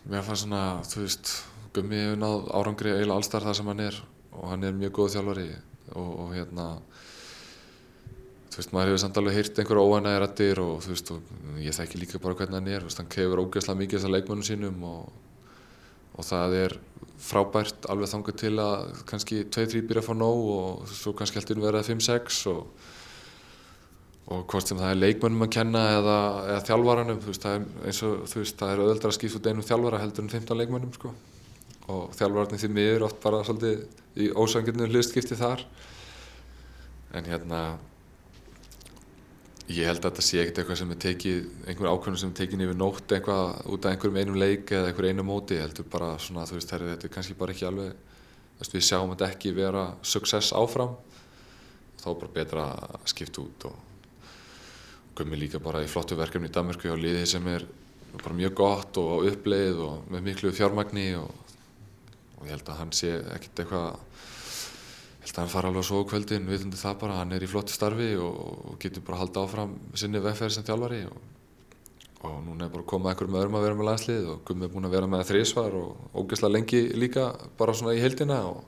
Mér fannst svona, þú veist gummi hefur náð árangri eiginlega allstar þar sem hann er og hann er mjög góð þjálfari og, og hérna þú veist, maður hefur samt alveg heyrt einhverja óanæði rættir og þú veist, og ég þekki líka bara hvernig hann er, þú veist, hann kefur ógeðslega mikið þessar leikmönnum sínum og, og það er frábært alveg þangur til að kannski 2-3 byrja að fá nóg og svo kannski heldur verða 5-6 og, og hvort sem það er leikmönnum að kenna eða, eða þjálfvaranum, þú veist, það er eins og þú veist, það er öðuldra að skýft út einum þjálfvara heldur en 15 leikmönnum, sko. Og þjálfvararnir því miður oft bara svolítið í ósangirnu hlustskipti þar. En hérna ég held að þetta sé ekkert eitthvað sem er tekið einhver ákveðnum sem er tekið yfir nótt eitthvað út af einhverjum einum leik eða einhver einu móti heldur bara svona þú veist þetta er kannski bara ekki alveg veist, við sjáum þetta ekki vera success áfram. Þá er bara betra að skipta út og gummi líka bara í flottu verkefni í Danmörku á liði sem er bara mjög gott og uppleið og með miklu fjármagni og og ég held að hann sé ekkert eitthvað ég held að hann fara alveg svo kvöldin vitandi það bara, hann er í flotti starfi og, og getur bara að halda áfram sinni vefferð sem þjálfari og, og núna er bara komað einhverjum öðrum að vera með landslið og Gummi er búin að vera með þrísvar og ógeðslega lengi líka bara svona í heildina og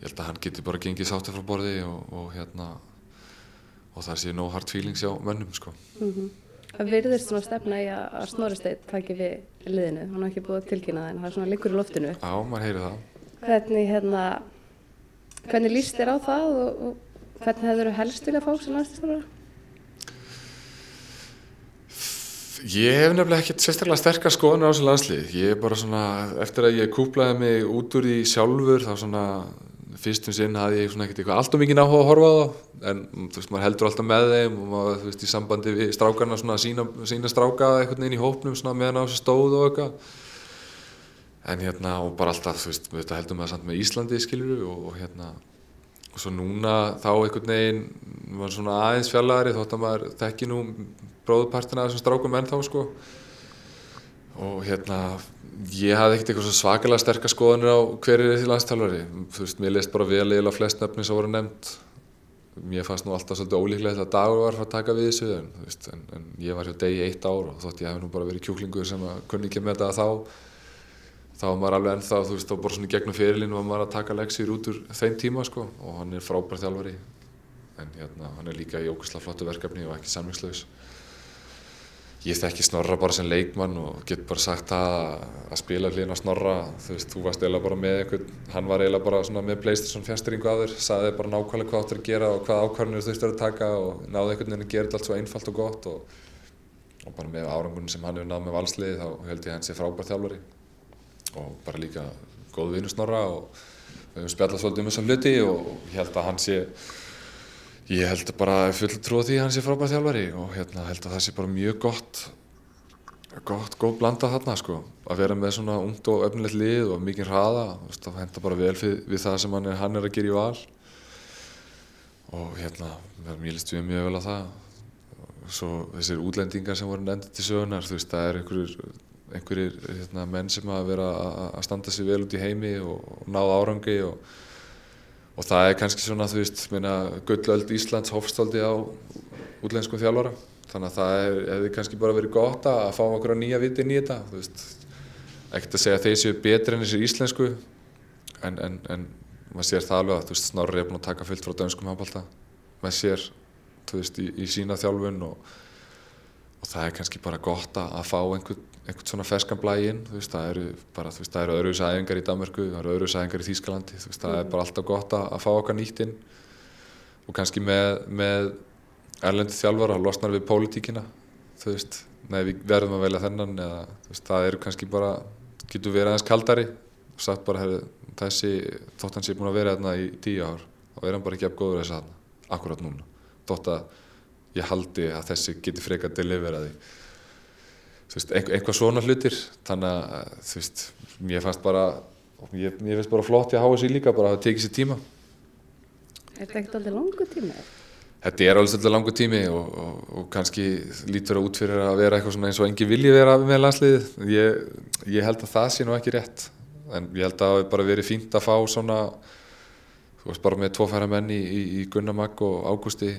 ég held að hann getur bara gengið sáttið frá borði og, og hérna og það sé nóg hard feelings á mönnum sko mm -hmm. Það virðist svona stefna í að Snorri Steinn taki við liðinu, hann har ekki búið að tilkynna það en það er svona líkur í loftinu. Já, maður heyri það. Hvernig, hérna, hvernig líst þér á það og, og hvernig hefur þú helst vilja fá sem landslýstofara? Ég hef nefnilega ekkert sérstaklega sterkar skoðunar á þessu landslið. Ég er bara svona, eftir að ég kúplaði mig út úr því sjálfur, þá svona fyrstum sinn hafði ég svona ekkert eitthvað alltaf mikið náhuga að horfa á það en þú veist, maður heldur alltaf með þeim og maður, þú veist, í sambandi við strákarna svona sína, sína stráka eitthvað inn í hópnum svona meðan á þessu stóð og eitthvað. En hérna, og bara alltaf, þú veist, við heldum það samt með Íslandi, skiljuru, og, og hérna og svo núna þá einhvern veginn var svona aðeins fjallagari þótt að maður þekki nú bróðpartina þessum strákum ennþá, sko og hérna ég hafði ekkert eitthvað svakalega sterkast skoðanir á hverju er því landstælvari þú veist, mér leist bara vel eða flest nefni sem voru nefnt mér fannst nú alltaf svolítið ólíklegt að dagur var að taka við þessu en, veist, en, en ég var hjá degi eitt ár og þótt ég hef nú bara verið kjúklingur sem að kunni ekki með þetta þá þá var maður alveg ennþá, þú veist, þá bara svona gegnum fyrirlinu var maður að taka leksir út úr þeim tíma sko. Og hann er frábær þjálfari. En hérna, hann er líka í ógustlega flottu verkefni og ekki samlingslaus ég þekki Snorra bara sem leikmann og get bara sagt það að spila hlýðin á Snorra. Þú veist, þú varst eiginlega bara með einhvern hann var eiginlega bara svona með Playstation fjastringu á þér saði bara nákvæmlega hvað áttur að gera og hvað ákvarðinir þú þurftir að taka og náði einhvern veginn að gera þetta allt svo einfalt og gott og, og bara með árangunum sem hann hefur náð með valsliði þá held ég að hann sé frábært þjálfari og bara líka góð vinnu Snorra og við höfum spjallast svolítið um þessum hluti og ég held að hann sé Ég held bara full trúið því að hann sé frábært þjálfari og hérna held að það sé bara mjög gott, gott, góð blanda þarna sko. Að vera með svona ungt og öfnilegt lið og mikið hraða, það henda bara vel við, við það sem hann er, hann er að gera í val. Og hérna, mér líst við mjög vel á það. Svo þessir útlendingar sem voru nefndið til sögunar, þú veist, það er einhverjir, einhverjir hérna, menn sem að vera að standa sig vel út í heimi og, og náða árangi og og það er kannski svona, þú veist, gullöld Íslands hófstóldi á útlenskum þjálfara. Þannig að það hefði kannski bara verið gott að fá okkur á nýja viti veist, ekkert að segja að þeir séu betri enn þessir íslensku en, en, en maður sér það alveg að veist, Snorri er búin að taka fullt frá dönskum handbólta maður sér, veist, í, í sína þjálfun og, og það er kannski bara gott að fá einhvern einhvern svona þú veist, það eru eru öðruðs aðeingar í Danmarku, það eru öðruðs aðeingar í Þýskalandi, veist, það er bara alltaf gott að, að fá okkar nýtt inn. Og kannski með, með erlendi þjálfar að losnar við pólitíkina, veist, nei við verðum að velja þennan eða, veist, það eru kannski bara, getur verið aðeins kaldari. Og sagt bara, herri, þessi þótt hans er búin að vera hérna í tíu ár og er hann bara ekki af góður þess að akkurat núna, þótt að ég haldi að þessi geti freka að delivera því veist, eitthvað svona hlutir. Þannig að þú veist, mér fannst bara ég, mér finnst bara flott ég að háa sér líka bara að það tekið sér tíma. Er þetta ekkert alveg langu tími? Þetta er alveg alveg langu tími og, og, og kannski lítur það út fyrir að vera eitthvað svona eins og engi vilji vera með landsliðið. Ég, ég held að það sé nú ekki rétt. En ég held að það hefur bara verið fínt að fá svona þú veist bara með tvofæra menn í, í, í Gunnarmagg og Ágústi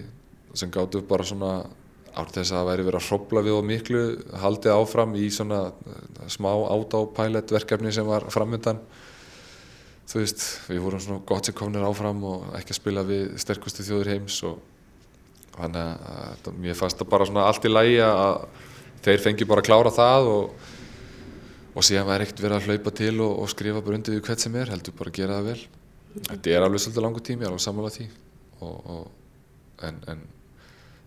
sem gáttu bara svona ár þess að það væri verið að hrópla við og miklu haldið áfram í svona eh, smá átápælet verkefni sem var framöndan þú veist, við vorum svona gott sem komnir áfram og ekki að spila við sterkustu þjóður heims og þannig að mér fannst það bara svona allt í lægi að þeir fengi bara að klára það og, og síðan væri ekkert verið að hlaupa til og, og skrifa bara undir við hvert sem er, heldur bara að gera það vel. Þetta er alveg svolítið langu tími, alveg samanlega því. Og, en, en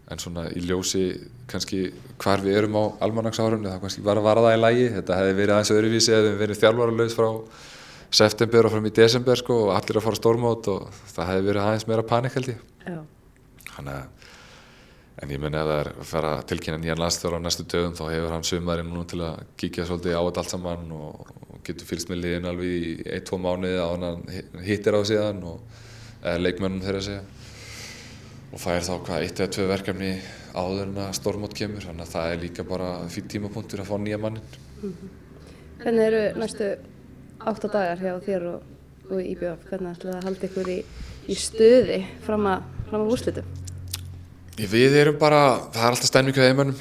en svona í ljósi kannski hvar við erum á almanagsárunni þá kannski var að vara það í lægi þetta hefði verið aðeins öðruvísi eða við verið þjálfaralaus frá september og fram í desember sko, og allir að fara stórmót og það hefði verið aðeins meira panik held ég. Þannig að en ég menna að það er að fara að tilkynna nýjan landstjóra á næstu dögum þá hefur hann sömarinn núna til að kíkja svolítið á þetta allt saman og, getur fylgst með liðin alveg í 1-2 mánuði á hann hittir á síðan og leikmönnum þeirra segja og það er þá hvað eitt eða tvö verkefni áður en að stormót kemur. Þannig að það er líka bara fyrir tímapunktur að fá nýja mannin mm -hmm. Hvernig eru næstu átta dagar hjá þér og, og IBF hvernig ætlaði að halda ykkur í, í stöði fram að, fram að úrslitum? Við erum bara, það er alltaf stænmík á heimannum,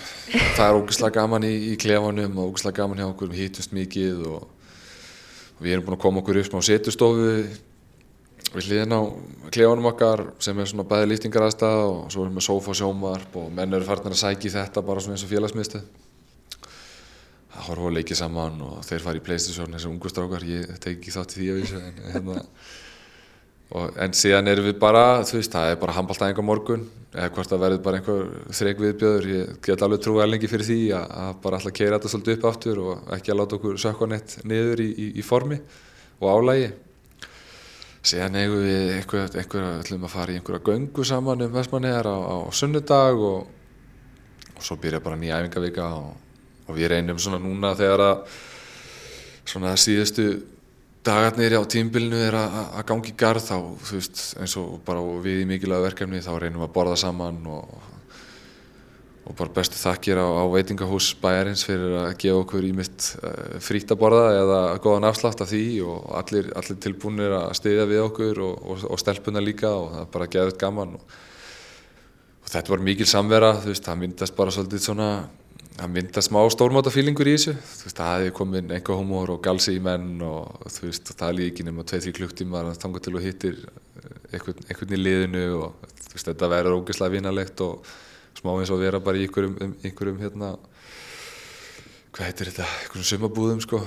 það er ógislega gaman í, í klefanum og ógislega gaman hjá okkur, við hýtumst mikið og, og við erum búin að koma okkur upp smá setustofu við hliðin á klefunum okkar sem er svona bæði lýftingar aðstæða og svo erum við sofa og sjómarp og menn eru farin að sækja þetta bara svona eins og félagsmiðstöð. Það horfa og leikið saman og þeir fara í playstation þessi ungu strákar, ég teki þátt í því að vísa en, hérna, og, en síðan erum við bara, þú veist, það er bara handballtæðing á morgun eða hvort það verður bara einhver þreg viðbjöður, ég get alveg trú erlengi fyrir því að, að bara alltaf keira þetta svolítið upp áttur og ekki að láta okkur sökka neitt niður í, í, í formi og álægi síðan eigum við eitthvað, eitthvað ætlum að fara í einhverja göngu saman um Vestmanniðar á, á sunnudag og, og svo byrja bara nýja æfingavika og, og við reynum svona núna þegar að svona síðustu dagarnir á tímbilinu er að, gangi garð þá þú veist eins og bara við í mikilvæg verkefni þá reynum að borða saman og og bara bestu þakkir á, á veitingahús bæjarins fyrir að gefa okkur í mitt eh, frítt að borða eða góðan afslátt af því og allir, allir tilbúinir að stiðja við okkur og, og, og stelpuna líka og það er bara geðvitt gaman og, og þetta var mikil samvera, þú veist, það myndast bara svolítið svona, það myndast smá stórmátafílingur í þessu, þú veist, það hefði komin einhver humor og galsi í menn og þú veist, það er líki nema 2-3 klukktímar að tanga til og hittir einhvern, einhvern í liðinu og veist, þetta verður ógeðslega vinalegt og smá eins og vera bara í einhverjum, um, einhverjum hérna, hvað heitir þetta, einhverjum sumabúðum sko.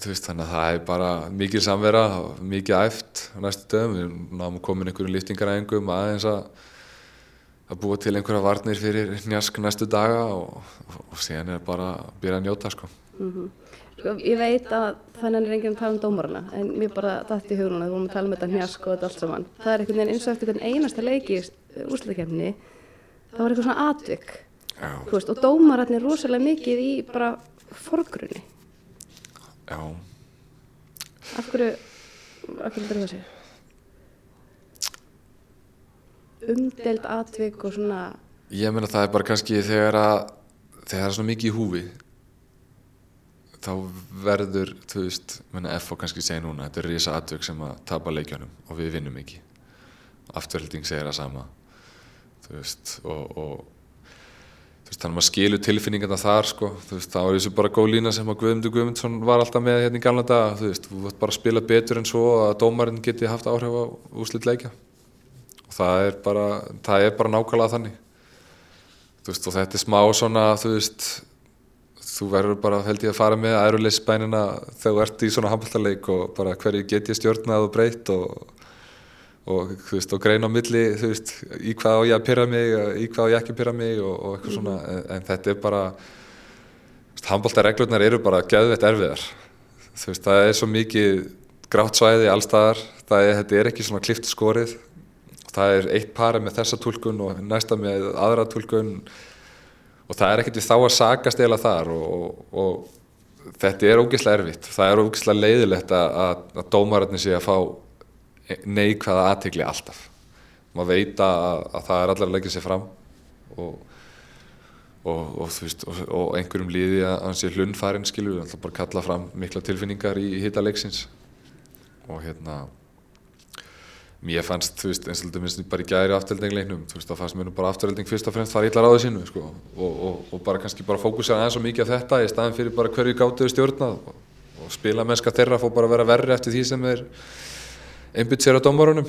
veist, þannig að það er bara mikið samvera mikið æft á næstu dögum, við náum komin einhverjum liftingaræðingum aðeins að að búa til einhverja varnir fyrir njask næstu daga og, og, og síðan er bara að byrja að njóta sko. Mm -hmm. sko ég veit að þannig er enginn að tala um dómarana en mér bara dætt í hugunum að við vorum að tala um þetta njask og þetta allt saman það er einhvern veginn eins og eftir einasta leiki í úslutakefni það var eitthvað svona atvik. Veist, og dómararnir er rosalega mikið í bara forgrunni. Já. Af hverju af hverju er það sér? umdelt atvik og svona Ég meina það er bara kannski þegar að þegar það er svona mikið í húfi þá verður þú veist, menna F og kannski segja núna þetta er risa atvik sem að tapa leikjánum og við vinnum ekki. Afturhalding segir það sama þú veist og, og þú veist þannig að maður skilur tilfinningarna þar sko, þú veist þá er þessu bara góð lína sem að Guðmundur Guðmundsson var alltaf með hérna í galna dag, þú veist, þú vart bara að spila betur en svo að dómarinn geti haft áhrif á úslit leikja. Og það er bara, það er bara nákvæmlega þannig. Þú veist og þetta er smá svona þú veist þú verður bara held ég að fara með æruleysbænina þegar þú ert í svona handballtarleik og bara hverju get ég stjórnað og breytt og, og veist og greina á milli veist í hvað á ég að pyrra mig í hvað á ég ekki að pyrra mig og, og eitthvað svona en, en þetta er bara handballtarreglurnar eru bara gæðveitt erfiðar. Þú veist það er svo mikið grátt svæði allstaðar er, þetta er ekki svona klift skorið. Það er eitt pari með þessa tólkun og næsta með aðra tólkun og það er ekkert við þá að sagast eða þar og, og, og þetta er ógeðslega erfitt. Það er ógeðslega leiðilegt að, að, að dómararnir sé að fá neikvæða aðtegli alltaf. Maður veit að, að það er allar að leggja sér fram og, veist, og einhverjum líði að hann sé hlunfærin skilur við ætlum bara kalla fram mikla tilfinningar í hitta leiksins. Og hérna mér fannst, þú veist, eins og þetta minnst bara í gæri afturheldingleiknum, þú veist, það fannst mér nú bara afturhelding fyrst og fremst fara illa ráðið sínu, sko, og, og, og bara kannski bara fókusa aðeins svo mikið af þetta í staðin fyrir bara hverju gáttuðu stjórnað og, og spila mennska þeirra fór bara að vera verri eftir því sem er einbytt sér á dómarunum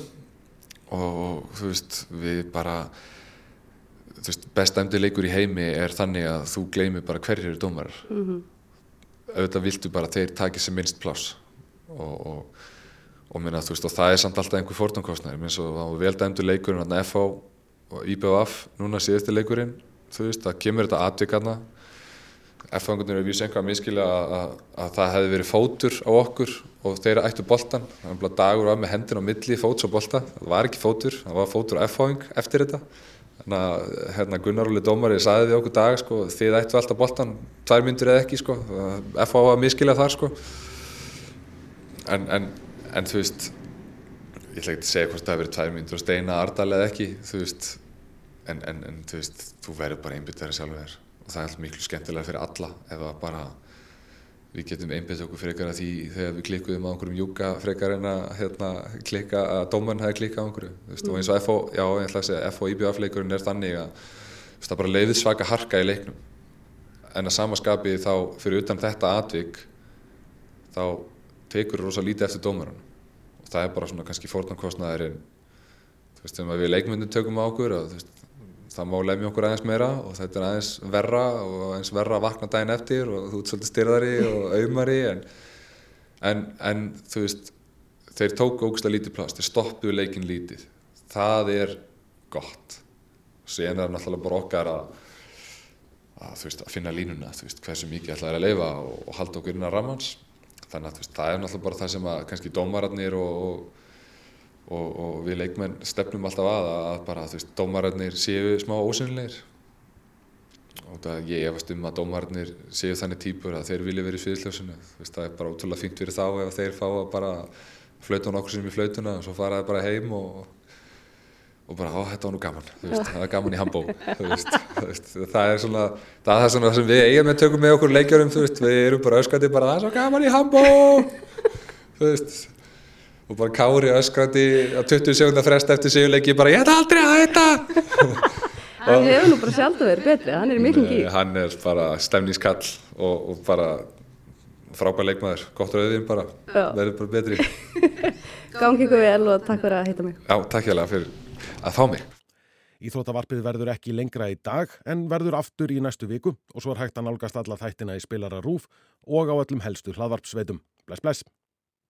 og þú veist, við bara, þú veist, bestæmdi leikur í heimi er þannig að þú gleymir bara hverjir eru dómarar, mm -hmm. auðvitað viltu bara þeir takið sem minnst pláss og og, minna, veist, og það er samt alltaf einhver fórtumkostnæri eins og það var vel dæmdu leikurinn FH og IBF núna síðusti leikurinn þú veist, það kemur þetta atvikarna F-fangunir er vísið einhvað að miskilja að, að það hefði verið fótur á okkur og þeirra ættu boltan það var dagur af með hendin á milli fóts og bolta. Það var ekki fótur, það var fótur á F-fang eftir þetta. Þannig að hérna, Gunnar Óli Dómari sagði því okkur dag sko, þið ættu alltaf boltan, tvær myndir eða ekki sko, F-fá var að miskilja þar sko. en, en en þú veist ég ætla ekki að segja hvort það hefur verið tvær myndur og steina Ardal eða ekki þú veist. En, en þú veist, þú verður bara einbitverðið sjálfur. þér og það er miklu skemmtilega fyrir alla ef það bara við getum einbitið okkur frekar að því þegar við klikkuðum á einhverjum júka frekar en að hérna, klikka að dómarn hefði klikkað á einhverju. Mm. og eins og FO, já ég ætla að segja FO IBF leikurinn er þannig að það bara leiðið svaka harka í leiknum. En að samaskapi þá fyrir utan þetta atvík þá tekur rosa lítið eftir dómaran og það er bara svona kannski fórnankostnaðarinn þú veist, þegar við leikmyndin tökum á okkur og, veist, það má lemja okkur aðeins meira og þetta er aðeins verra og aðeins verra að vakna daginn eftir og þú ert svolítið styrðari og auðmari en, en, en þú veist þeir tóku ógustlega lítið plast, þeir stoppuðu leikin lítið. Það er gott. Og sen er það náttúrulega bara okkar að að, veist, að finna línuna, veist, hversu mikið ætlaði að leifa og, og halda okkur inn á ramans þannig að veist, það er náttúrulega bara það sem að kannski dómararnir og, og, og við leikmenn stefnum alltaf að að bara þú veist, dómararnir séu smá ósynleir og það ég efast um að dómararnir séu þannig típur að þeir vilja verið í sviðsljósinu. Það er bara ótrúlega fint fyrir þá ef þeir fá að bara flauta nokkur sem í flautuna og svo fara þeir bara heim og og bara, ó, þetta var nú gaman, veist, það er gaman í handbó það er svona það er svona það sem við eigum með tökum með okkur leikjörum, við erum bara öskrandi bara, það er svo gaman í handbó þú veist og bara kári öskrandi á 20 sekundar frest eftir sigurleiki, bara ég ætla aldrei að þetta hann hefur nú bara sjálf að vera betri, hann er miklum gík hann er bara stemningskall og, og bara frábær leikmaður, gott rauðin bara verður bara betri Gangi ykkur vel og takk fyrir að heita mig. Já, takk hjá það fyrir að fá mig. Íþróttavarpið verður ekki lengra í dag en verður aftur í næstu viku og svo er hægt að nálgast alla þættina í spilara rúf og á öllum helstu hlaðvarpsveitum. Bless, bless.